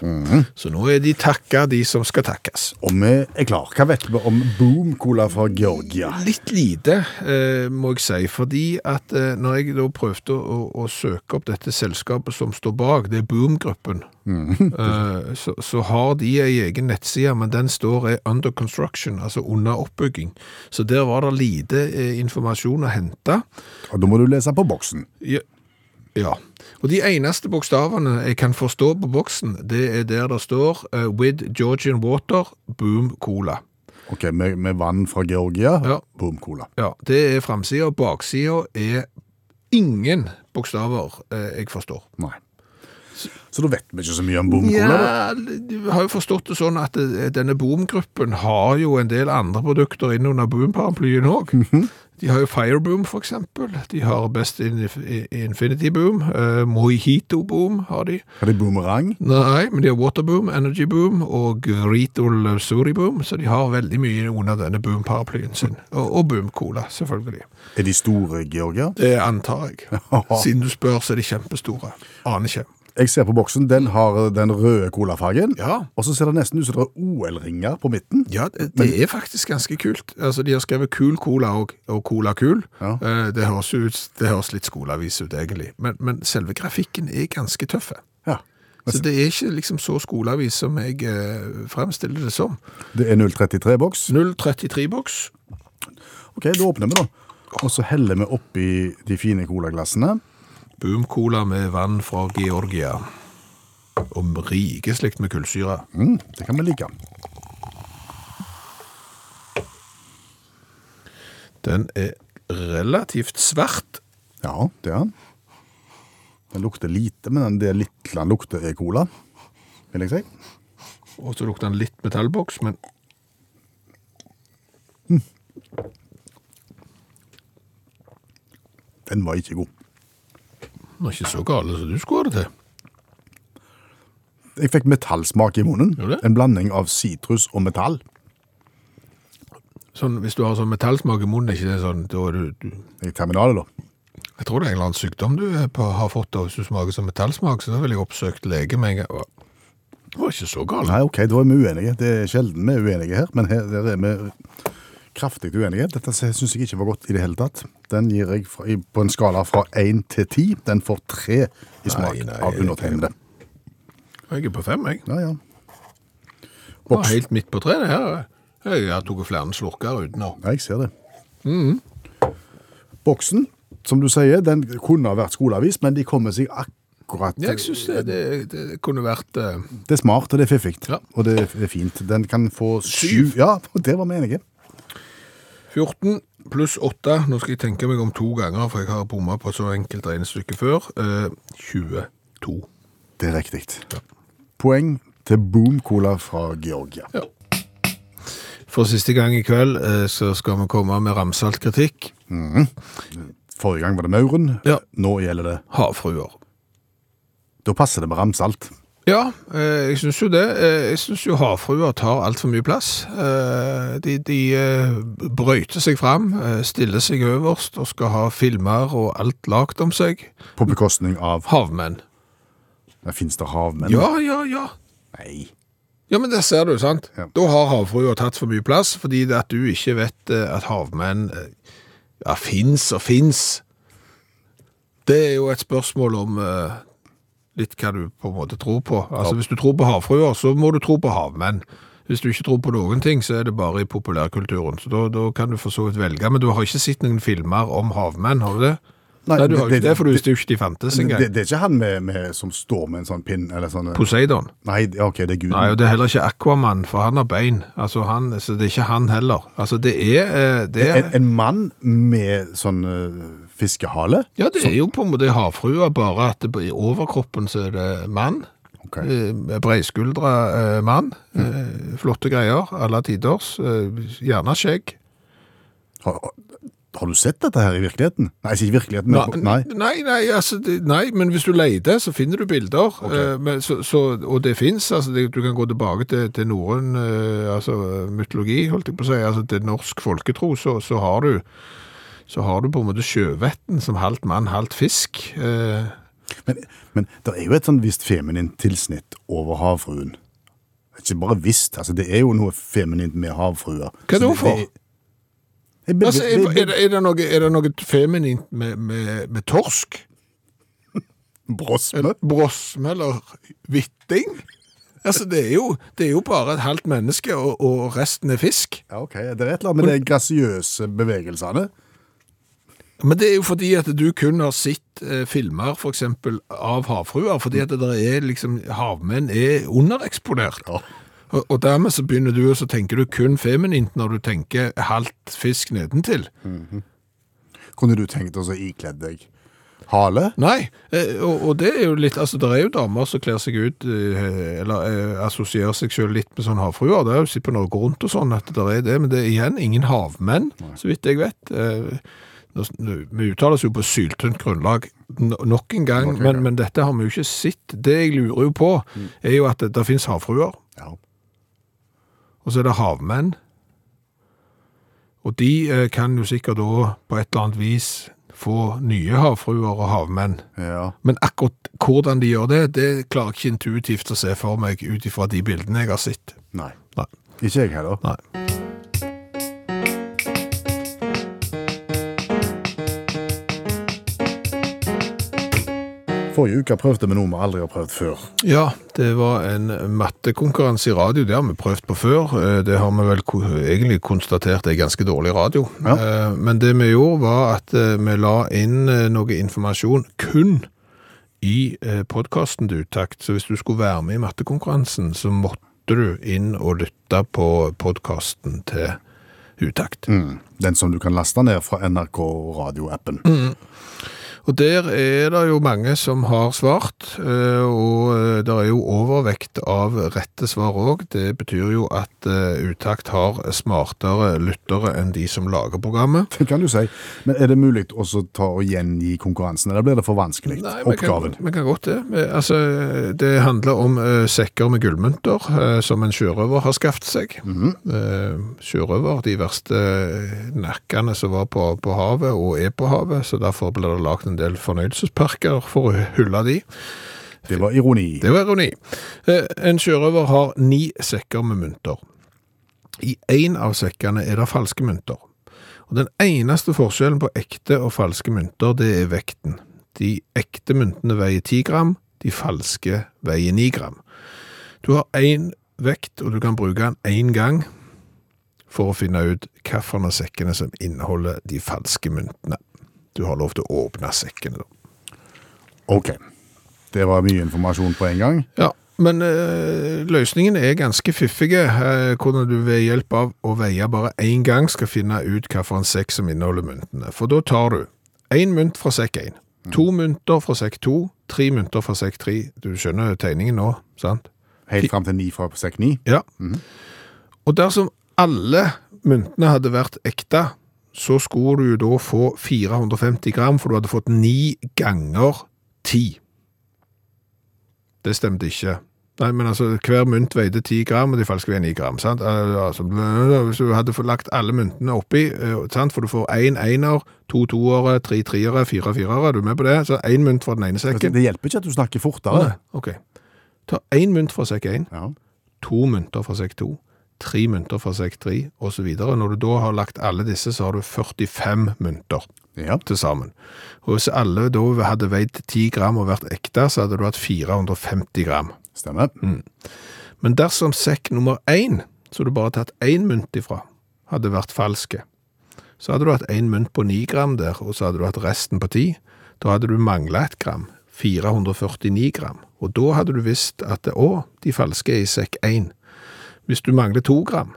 Så nå er de takka, de som skal takkes. Og vi er klar. Hva vet vi om boom cola fra Georgia? Litt lite, eh, må jeg si, fordi at eh, når jeg da prøvde å, å søke opp dette selskapet som står bak, det er Boom-gruppen, [LAUGHS] eh, så, så har de ei egen nettside, men den står er under construction, altså under oppbygging. Så der var det lite eh, informasjon å hente. Og da må du lese på boksen. Ja. ja. Og de eneste bokstavene jeg kan forstå på boksen, det er der det står uh, With Georgian Water, Boom Cola. Ok, med, med vann fra Georgia, Ja. boom cola. Ja, det er framsida. Baksida er ingen bokstaver eh, jeg forstår. Nei. Så da vet vi ikke så mye om boom cola. da. Ja, vi har jo forstått det sånn at eh, denne Boom-gruppen har jo en del andre produkter innunder Boom-paraplyen òg. De har jo Fireboom, for eksempel. De har Best Infinity Boom. Uh, Mojito Boom har de. Har de boomerang? Nei, men de har Waterboom, Energy Boom og Ritol Lusuri Boom, så de har veldig mye under denne Boom-paraplyen sin. Og, og Boom Cola, selvfølgelig. Er de store Georgia? Det antar jeg. [LAUGHS] Siden du spør, så er de kjempestore. Aner ikke. Jeg ser på boksen, den har den røde colafargen. Ja. Og så ser det nesten ut som det er OL-ringer på midten. Ja, det, det er faktisk ganske kult. Altså, De har skrevet Kul Cola og, og Cola Kul. Ja. Eh, Det, høres ut, det høres litt skoleavis ut, egentlig. Men, men selve grafikken er ganske tøffe. Ja. Så det er ikke liksom så skoleavis som jeg eh, fremstiller det som. Det er 033-boks. 033-boks. Ok, da åpner vi da. Og så heller vi oppi de fine colaglassene. Boom-cola med vann fra Georgia. Og rikeslikt med kullsyre. Mm, det kan vi like. Den er relativt svart. Ja, det er den. Den lukter lite, men den- det lille lukter er cola, vil jeg si. Og så lukter den litt metallboks, men Den var ikke god. Den var ikke så gale som du skulle ha det til. Jeg fikk metallsmak i munnen. Gjorde det? En blanding av sitrus og metall. Sånn, hvis du har sånn metallsmak i munnen, er ikke det sånn, da er du, du I terminalet, da. Jeg tror det er en eller annen sykdom du er på, har fått da, hvis du smaker som metallsmak, så da ville jeg oppsøkt lege med en gang. Det var ikke så galt. Nei, ok, da er vi uenige. Det er sjelden vi er uenige her, men her her er vi kraftig uenighet. Dette syns jeg ikke var godt i det hele tatt. Den gir jeg fra, på en skala fra 1 til 10. Den får 3 i smak Nei, nei, av undertegnede. Jeg er på fem, jeg. Ja, ja. Det var helt midt på treet her. Jeg har tatt flere slurker uten å. Ja, jeg ser det. Mm. Boksen, som du sier, den kunne ha vært skoleavis, men de kommer seg akkurat Jeg synes det, det, det kunne vært uh... Det er smart, og det er fiffig. Ja. Og det er fint. Den kan få syv. Syv. Ja, og [LAUGHS] det var vi enige. 14 pluss 8. Nå skal jeg tenke meg om to ganger, for jeg har bomma på så enkelt regnestykke før. Eh, 22. Det er riktig. Poeng til Boom Cola fra Georgia. For siste gang i kveld eh, så skal vi komme med ramsalt kritikk. Forrige gang var det Mauren. Ja. Nå gjelder det Havfruer. Da passer det med ramsalt. Ja, eh, jeg syns jo det. Eh, jeg syns jo havfruer tar altfor mye plass. Eh, de de brøyter seg fram, stiller seg øverst og skal ha filmer og alt lagt om seg. På bekostning av Havmenn. Fins det havmenn? Ja, ja, ja. Nei. Ja, men det ser du, sant? Ja. Da har havfruer tatt for mye plass, fordi det at du ikke vet at havmenn ja, fins og fins. Det er jo et spørsmål om litt hva du på en måte tror på. Altså, Hvis du tror på havfruer, så må du tro på havmenn. Hvis du ikke tror på noen ting, så er det bare i populærkulturen. Så da, da kan du for så vidt velge. Men du har ikke sett noen filmer om havmenn, har du det? Nei, du har det, ikke det, for du visste jo ikke de fantes engang. det, det er ikke han med, med, som står med en sånn pinn, eller sånn Poseidon. Nei, ok, det er guden. Nei, og det er heller ikke Aquaman, for han har bein. Altså, han, så det er ikke han heller. Altså, det er, eh, det er en, en mann med sånn eh, fiskehale? Ja, det er jo på en måte havfrua, bare at det, i overkroppen så er det mann. Ok. Eh, Breiskuldra eh, mann. Mm. flotte greier, alle tiders. Eh, gjerne skjegg. Har, har du sett dette her i virkeligheten? Nei, ikke i virkeligheten, men nei. nei, nei, altså, nei, men hvis du leter, så finner du bilder. Okay. men, så, så, og det fins. Altså, du kan gå tilbake til, til norrøn eh, altså, mytologi, holdt jeg på å si. Altså, til norsk folketro, så, så har du så har du på en måte sjøvetten som halvt mann, halvt fisk. Eh, Men, men det er jo et sånn visst feminint tilsnitt over havfruen. Ikke bare visst, altså det er jo noe feminint med havfruer. Hva da det- for? det- Jeg be- altså, er, er, det- er, det noe, er det noe feminint med, med, med torsk? [LAUGHS] Brosme? Brosme eller hvitting? Altså, det er, jo, det er jo bare et halvt menneske, og, og resten er fisk. Ja, ok. Det er et eller annet med de grasiøse bevegelsene. Men det er jo fordi at du kun har sett eh, filmer for eksempel av havfruer, fordi at det er liksom, havmenn er undereksponert. Ja. Og, og dermed så begynner du, og så tenker du kun feminint når du tenker halvt fisk nedentil. Kunne du tenkt oss å ikledd deg hale? Nei, eh, og, og det er jo litt, altså det er jo damer som kler seg ut, eh, eller eh, assosierer seg selv litt med sånn havfruer, det er jo sett på Norge rundt og sånn at det er det, men det er igjen ingen havmenn, så vidt jeg vet. Eh, Vi uttaler oss jo på syltynt grunnlag no- nok en gang, Nok en men, gang. men dette har vi jo ikke sett. Det jeg lurer jo på, er jo at det, det finnes havfruer, Ja. og så er det havmenn. Og de eh, kan jo sikkert da på et eller annet vis få nye havfruer og havmenn. ja. Men akkurat hvordan de gjør det, det klarer jeg ikke intuitivt å se for meg ut ifra de bildene jeg har sett. Nei. Nei. Ikke jeg heller. Nei. Forrige uke prøvde vi noe vi aldri har prøvd før. Ja, det var en mattekonkurranse i radio. Det har vi prøvd på før. Eh, Det har vi vel egentlig konstatert er ganske dårlig radio. Ja. Eh, Men det vi gjorde var at eh, vi la inn noe informasjon kun i podkasten til Utakt. Så hvis du skulle være med i mattekonkurransen, så måtte du inn og lytte på podkasten til Utakt. Mm. Den som du kan laste ned fra NRK radioappen. Og der er det jo mange som har svart, eh, og eh, det er jo overvekt av rette svar òg. Det betyr jo at eh, Utakt har smartere lyttere enn de som lager programmet. [LAUGHS] Det kan du si. Men er det mulig også ta og gjengi konkurransen, eller blir det for vanskelig? Nei, vi kan, Oppgaven. vi kan godt det. Altså, det handler om sekker med gullmynter som en sjørøver har skaffet seg. Eh, sjørøver, de verste nakkene som var på, på havet og er på havet, så derfor ble det lagt en del fornøyelsesparker for å hylle de. Det var ironi. Det var ironi. Eh, En sjørøver har ni sekker med mynter. I én av sekkene er det falske mynter. Og Den eneste forskjellen på ekte og falske mynter, det er vekten. De ekte myntene veier 10 gram, de falske veier 9 gram. Du har én vekt, og du kan bruke den én gang for å finne ut hvilke sekkene som inneholder de falske myntene. Du har lov til å åpne sekkene, da. Ok. Det var mye informasjon på en gang. Ja, men eh, løsningen er ganske fiffige, eh, hvordan du ved hjelp av å veie bare én gang skal finne ut hvilken sekk som inneholder myntene. For da tar du én mynt fra sekk 1, to mynter fra sekk 2, tre mynter fra sekk 3. Du skjønner tegningen nå, sant? Helt fram til ni fra sekk ni. Ja. Og dersom alle myntene hadde vært ekte, så skulle du da få 450 gram, for du hadde fått ni ganger 10. Det stemte ikke. Nei, men altså, hver mynt veide 10 gram, og de falske veier 9 gram, sant? Eh, Altså, hvis du hadde lagt alle myntene oppi, eh, sant? For du får en ener, to toere, tre treere, fire firere, er du med på det? Så én mynt fra den ene sekken. Det hjelper ikke at du snakker fortere. nei, ok. Ta én mynt fra sekk 1, Ja. to mynter fra sekk 2, tre mynter fra sekk 3, og så videre. Når du da har lagt alle disse, så har du 45 mynter Ja. til sammen. Og hvis alle da hadde veid 10 gram og vært ekte, så hadde du hatt 450 gram. Stemmer. Men dersom sekk nummer 1, så du bare tatt én mynt ifra, hadde vært falske, så hadde du hatt én mynt på 9 gram der, og så hadde du hatt resten på 10. Da hadde du manglet et gram, 449 gram. Og da hadde du visst at å, de falske er i sekk 1. Hvis du mangler to gram,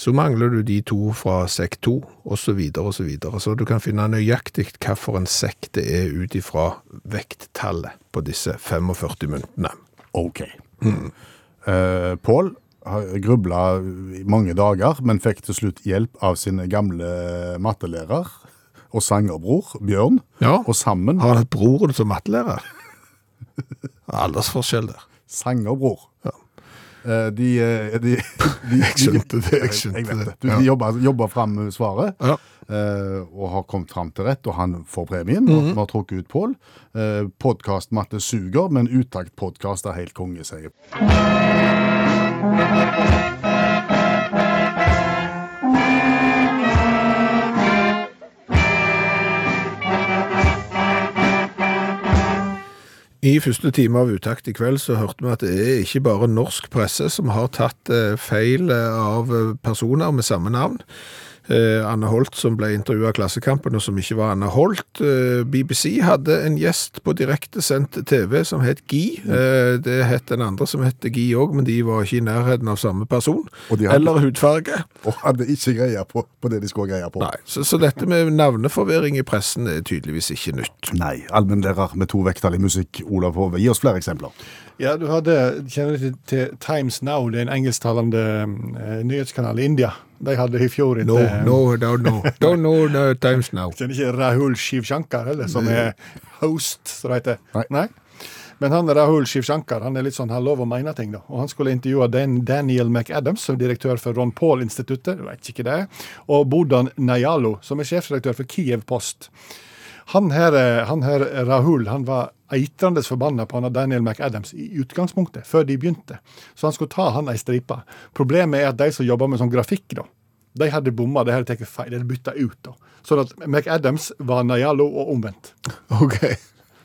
så mangler du de to fra sekk 2, og så videre og så. Så du kan finne nøyaktig hva for en sekk det er ut ifra vekttallet på disse 45 myntene. Ok. Eh, Pål grubla i mange dager, men fikk til slutt hjelp av sin gamle mattelærer og sangerbror Bjørn. Ja. Og sammen Har han hatt broren som mattelærer? [LAUGHS] Aldersforskjell der. Sangerbror. Ja. Eh, De, eh, de, [LAUGHS] de, Jeg skjønte det, jeg skjønte jeg det. Du, De jobber, jobber fram svaret, Ja. eh, og har kommet fram til rett, og han får premien. Vi har trukket ut Pål. Eh, Podkast Matte suger, men utakt podkast er helt konge, sier I første time av Utakt i kveld så hørte vi at det er ikke bare norsk presse som har tatt eh, feil eh, av eh, personer med samme navn. Eh, Anne Holt som ble intervjuet av Klassekampen og som ikke var Anne Holt. Eh, BBC hadde en gjest på direktesendt TV som het Gi. Eh, det het den andre som het Gi òg, men de var ikke i nærheten av samme person. Hadde- Eller hudfarge. Og hadde ikke greie på, på det de skulle ha greie på. Nei, så, så dette med navneforvirring i pressen er tydeligvis ikke nytt. Nei. Allmennlærer med to vekttall i musikk, Olav Hove. Gi oss flere eksempler. Ja, du hadde, kjenner du til, Times Now, det er en engelsktalende eh, nyhetskanal i India. De hadde i fjor et No, eh, no, don't know. Don't know the times now. [LAUGHS] Kjenner ikke Rahul Shivshankar, heller, som er host, som det heter. Nei. Men han Rahul Shivshankar han er litt sånn, han lover å mene ting. da. Og Han skulle intervjue Dan Daniel McAdams, som er direktør for Ron Paul-instituttet, du vet ikke det, og Bodan Nayalo, som er sjefredaktør for Kiev Post. Han her, eh, han her Rahul han var eitrende forbanna på han Daniel McAdams i utgangspunktet, før de begynte. Så han skulle ta han ei stripe. Problemet er at de som jobber med sånn grafikk, da, de hadde bomma, de hadde tatt feil, de hadde bytta ut. da. Sånn at McAdams var Nayalo og omvendt. [LAUGHS] Ok.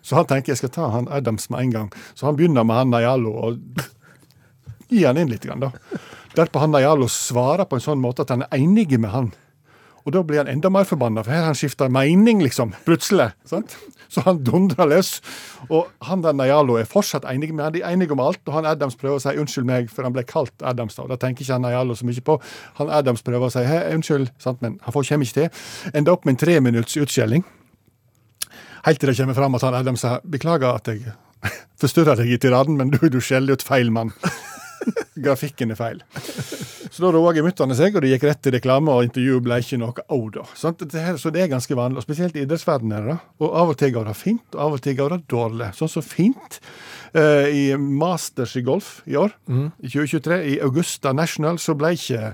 Så han tenker jeg skal ta han Adams med en gang. Så han begynner med han Nayalo og gir han inn litt. Grann, da. Derpå han Nayalo svarer på en sånn måte at han er enig med han. Og da blir han enda mer forbanna, for her har han skifta mening, liksom. Plutselig. sant? Så han dundrer løs. Og han der Nayalo er fortsatt enig med han. De er enige om alt. Og han Adams prøver å si unnskyld meg, for han ble kalt Adams. da. Og Det tenker ikke han Nayalo så mye på. Han Adams prøver å si hei, unnskyld, sant? men han får kommer ikke til. Ender opp med en tre minutts utskjelling. Helt til det kommer fram at han Adams sier beklager at jeg [LAUGHS] forstyrrer deg i tiraden, men du, du skjeller ut feil mann. [LAUGHS] Grafikken er feil. Så da roa gemyttene seg, og det gikk rett til reklame, og intervjuet ble ikke noe av da. Så det er ganske vanlig, og spesielt i idrettsverdenen. er. Og av og til går det fint, og av og til går det dårlig. Sånn så fint eh, i Masters i golf i år, i 2023, i Augusta National, så ble ikke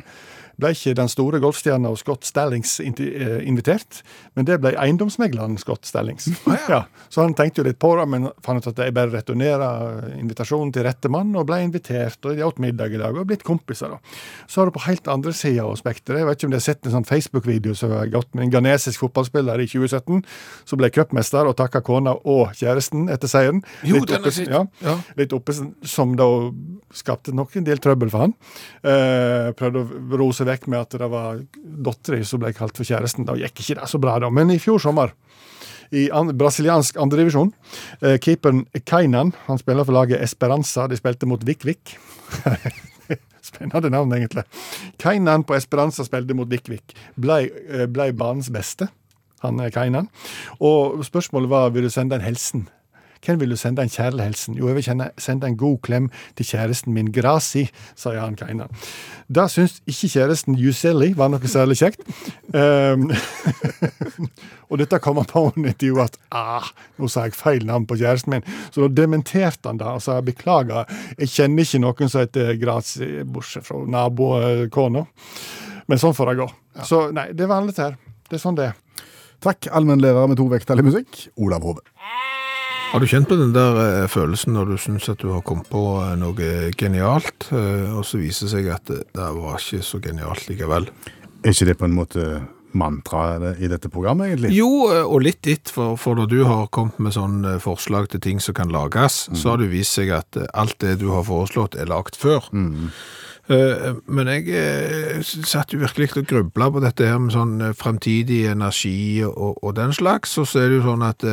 ble ikke den store golfstjerna og Scott Stallings eh, invitert, men det ble eiendomsmegleren Scott Stallings. [LAUGHS] ja. Så han tenkte jo litt på det, men fant ut at jeg bare returnerer invitasjonen til rette mann, og ble invitert, og de åt middag i dag, og blitt kompiser. da. Så er det på helt andre sida av spekteret, jeg vet ikke om de har sett en sånn Facebook-video som har gått med en ghanesisk fotballspiller i 2017, som ble cupmester og takka kona og kjæresten etter seieren. Jo, Litt oppe- Ja, Ja. litt oppe, som da skapte nok en del trøbbel for han. Eh, prøvde å roe seg vekk med at det var dattera som ble kalt for kjæresten. Da gikk ikke det så bra, da. Men i fjor sommer, i an brasiliansk andredivisjon, eh, keeperen Kainan, han spiller for laget Esperanza, de spilte mot Vik-Vik. [LAUGHS] Spennende navn, egentlig. Kainan på Esperanza spilte mot Vik-Vik. Blei, blei banens beste, han er Kainan. Og spørsmålet var vil du sende en hilsen hvem vil du sende en kjærlig hilsen? Jo, jeg vil sende en god klem til kjæresten min Grasi, sa han Kainan. Da syns ikke kjæresten Juseli var noe særlig kjekt. Um, [LAUGHS] og dette kom han på under intervjuet at ah, nå sa jeg feil navn på kjæresten min. Så da dementerte han det og sa beklager, jeg kjenner ikke noen som heter Grasi, bortsett fra nabokona. Men sånn får det gå. Så nei, det er vanlig her. Det er sånn det er. Takk, allmennlærer med to vekttall i musikk, Olav Hove. Har du kjent på den der eh, følelsen når du syns at du har kommet på eh, noe genialt, eh, og så viser det seg at det, var ikke så genialt likevel? Er ikke det på en måte mantraet i dette programmet, egentlig? Jo, og litt ditt, for, for når du har kommet med sånn eh, forslag til ting som kan lages, så har det vist seg at alt det du har foreslått er lagt før. Mm. Men jeg satt jo virkelig og grubla på dette her med sånn fremtidig energi og, og den slags, og så er det jo sånn at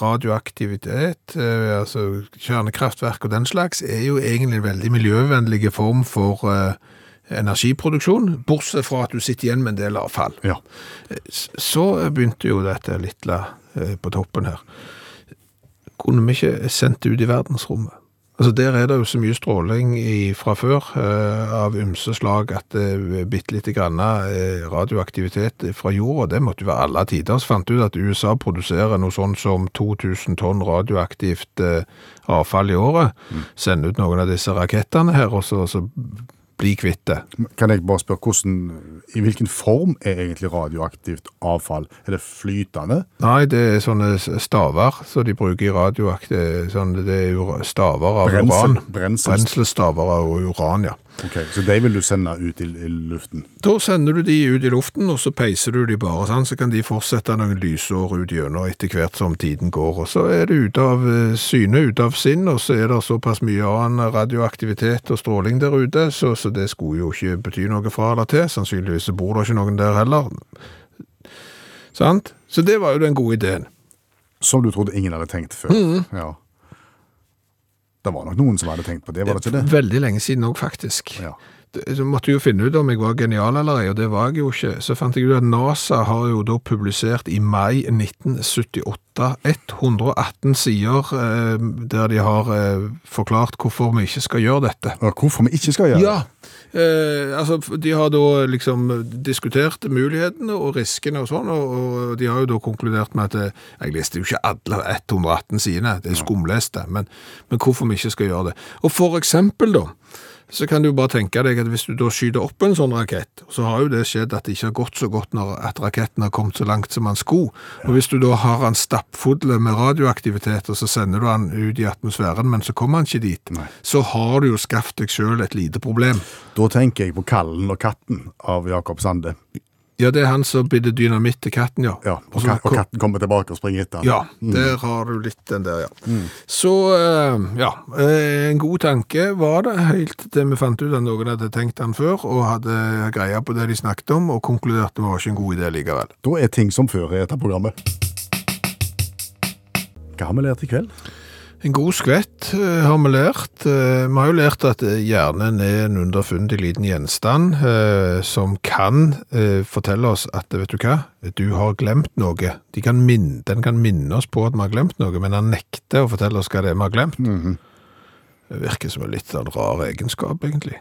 radioaktivitet, eh, altså kjernekraftverk og den slags, er jo egentlig en veldig miljøvennlig form for eh, energiproduksjon, bortsett fra at du sitter igjen med en del avfall. Ja. Så begynte jo dette lille eh, på toppen her. Kunne vi ikke sendt det ut i verdensrommet? Altså Der er det jo så mye stråling i, fra før eh, av ymse slag at eh, bitte lite grann eh, radioaktivitet fra jorda, det måtte jo være alle tider. Så fant du ut at USA produserer noe sånn som 2000 tonn radioaktivt eh, avfall i året. Sender ut noen av disse rakettene her, og så, så bli kvitt det. Kan jeg bare spørre hvordan, i hvilken form er egentlig radioaktivt avfall? Er det flytende? Nei, det er sånne staver som de bruker i radioaktivt Sånn, det er jo staver av Brensel- uran. brensel- Brenselstaver av uran, ja. Ok, Så de vil du sende ut i, i luften? Da sender du de ut i luften, og så peiser du de bare, sånn, så kan de fortsette noen lysår ut gjennom etter hvert som tiden går. Og så er det ute av eh, syne, ute av sinn, og så er det såpass mye annen radioaktivitet og stråling der ute, så, så det skulle jo ikke bety noe fra eller til. Sannsynligvis bor det ikke noen der heller. Sant? Så det var jo den gode ideen. Som du trodde ingen hadde tenkt før? Ja. Det var nok noen som hadde tenkt på det, var det ikke det? Veldig lenge siden òg, faktisk. Ja. Så måtte jo finne ut om jeg var genial eller ei, og det var jeg jo ikke. Så fant jeg ut at NASA har jo da publisert i mai 1978 118 sider eh, der de har eh, forklart hvorfor vi ikke skal gjøre dette. Og hvorfor vi ikke skal gjøre Ja, eh, altså de har da liksom diskutert mulighetene og riskene og sånn, og, og de har jo da konkludert med at eh, jeg leste jo ikke alle 118 sidene, det er skumleste, men, men hvorfor vi ikke skal gjøre det. Og for eksempel da, så kan du bare tenke deg at hvis du da skyter opp en sånn rakett, så har jo det skjedd at det ikke har gått så godt når at raketten har kommet så langt som han skulle. Og hvis du da har han stappfull med radioaktivitet, og så sender du han ut i atmosfæren, men så kommer han ikke dit, så har du jo skaffet deg selv et lite problem. Da tenker jeg på Kallen og katten av Jakob Sande. Ja, det er han som bidde dynamitt til katten, ja. Ja, og, så og katten kommer tilbake og springer etter han. Ja, der har du litt den der, ja. Så, eh, ja, eh, en god tanke var det, helt til vi fant ut at noen hadde tenkt den før, og hadde greia på det de snakket om, og konkluderte det var ikke en god idé likevel. Da er ting som før i dette programmet. Hva har vi lært i kveld? En god skvett eh, har vi lært. Eh, Vi har jo lært at eh, hjernen er en underfundig liten gjenstand som kan fortelle oss at, vet du hva, du har glemt noe. De kan minne, den kan minne oss på at vi har glemt noe, men han nekter å fortelle oss hva det er vi har glemt. Det virker som en litt sånn rar egenskap, egentlig.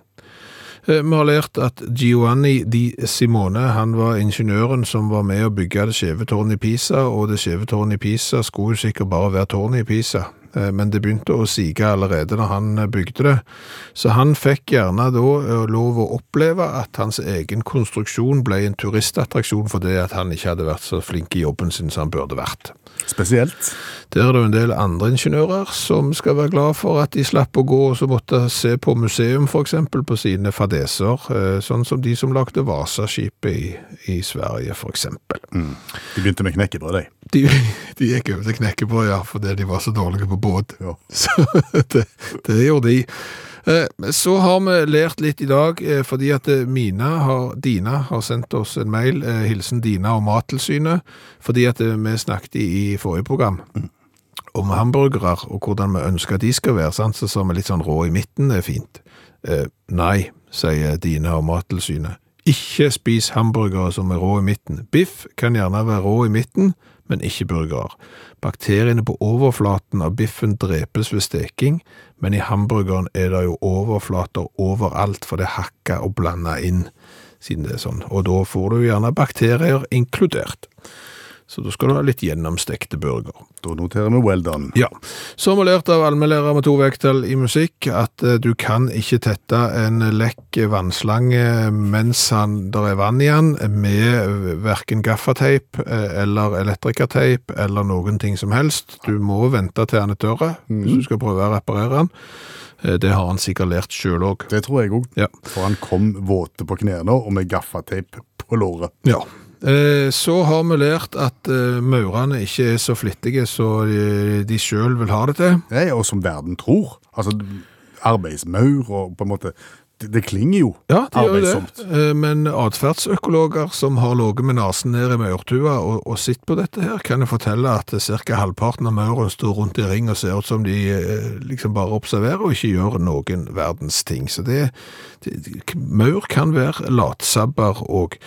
Vi har lært at Giovanni di Simone han var ingeniøren som var med å bygge det skjeve tårnet i Pisa, og det skjeve tårnet i Pisa skulle jo sikkert bare være tårnet i Pisa, men det begynte å sige allerede når han eh, bygde det. Så han fikk gjerne da eh, lov å oppleve at hans egen konstruksjon ble en turistattraksjon fordi at han ikke hadde vært så flink i jobben sin som han burde vært. Spesielt. Der er det jo en del andre ingeniører som skal være glad for at de slapp å gå og så måtte se på museum eksempel på sine fadeser, eh, sånn som de som lagde Vasaskipet i, i Sverige for eksempel. De begynte med knekkebrød, de. De, [LAUGHS] de gikk over til knekkebrød, ja, fordi de var så dårlige på båt. Ja. [LAUGHS] Så det, det gjorde de. Eh, Så har vi lært litt i dag, eh, fordi at eh, Mina har, Dina har sendt oss en mail, hilsen Dina og Mattilsynet, fordi at vi snakket i i forrige program om hamburgere og hvordan vi ønsker de skal være, sant? så sa vi litt sånn rå i midten er fint. Eh, nei, sier Dina og Mattilsynet. Ikke spis hamburgere som er rå i midten. Biff kan gjerne være rå i midten, men ikke burgere. Bakteriene på overflaten av biffen drepes ved steking, men i hamburgeren er det jo overflater overalt, for det er hakka og blanda inn, siden det er sånn. Og da får du gjerne bakterier inkludert. Så da skal du ha litt gjennomstekte burger. Da noterer vi well done. Ja. Så har lært av allmennlærer med to vekttall i musikk at eh, du kan ikke tette en lekk vannslange mens han, der er vann i den, med verken gaffateip eh, eller elektrikerteip eller noen ting som helst. Du må vente til han er tørre hvis du skal prøve å reparere han. Eh, Det har han sikkert lært sjøl òg. Det tror jeg òg. Ja. For han kom våte på knærne og med gaffateip på låret. Ja. Eh, Så har vi lært at eh, maurene ikke er så flittige så de, sjøl vil ha det til. Og som verden tror. Altså, arbeidsmaur og på en måte Det, det klinger jo Ja, det gjør arbeidsomt. det. Eh, Men atferdsøkologer som har ligget med nesen ned i maurtua og, og sett på dette her, kan jeg fortelle at ca. halvparten av mauren står rundt i ring og ser ut som de eh, liksom bare observerer og ikke gjør noen verdens ting. Så det, det Maur kan være latsabber òg.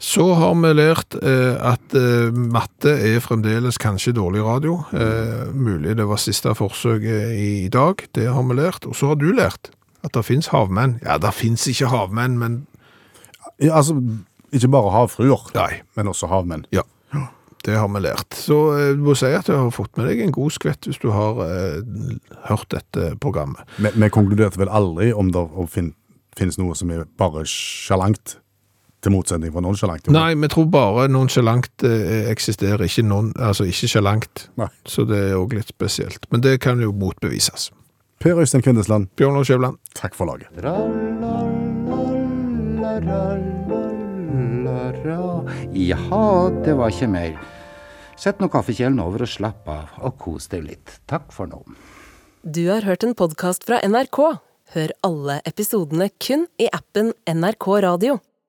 Så har vi lært eh, at eh, matte er fremdeles kanskje dårlig radio. Eh, mulig det var siste forsøk eh, i dag. Det har vi lært. Og så har du lært at det finnes havmenn. Ja, det finnes ikke havmenn, men Ja, altså, ikke bare havfruer, Nei. men også havmenn. ja. Det har vi lært. Så eh, du må si at du har fått med deg en god skvett hvis du har eh, hørt dette programmet. Vi, vi konkluderte vel aldri om det fin, finnes noe som er bare sjalangt, til motsetning fra nonsjalangt. Nei, vi tror bare nonchalant eh, eksisterer, ikke, non, altså ikke sjalangt. Så det er òg litt spesielt. Men det kan jo motbevises. Per Øystein Kvindesland, Bjørn Lars Skjævland. takk for laget. Jaha, det var ikke mer. Sett nå kaffekjelen over og slapp av, og kos deg litt. Takk for nå. Du har hørt en podkast fra NRK. Hør alle episodene kun i appen NRK Radio.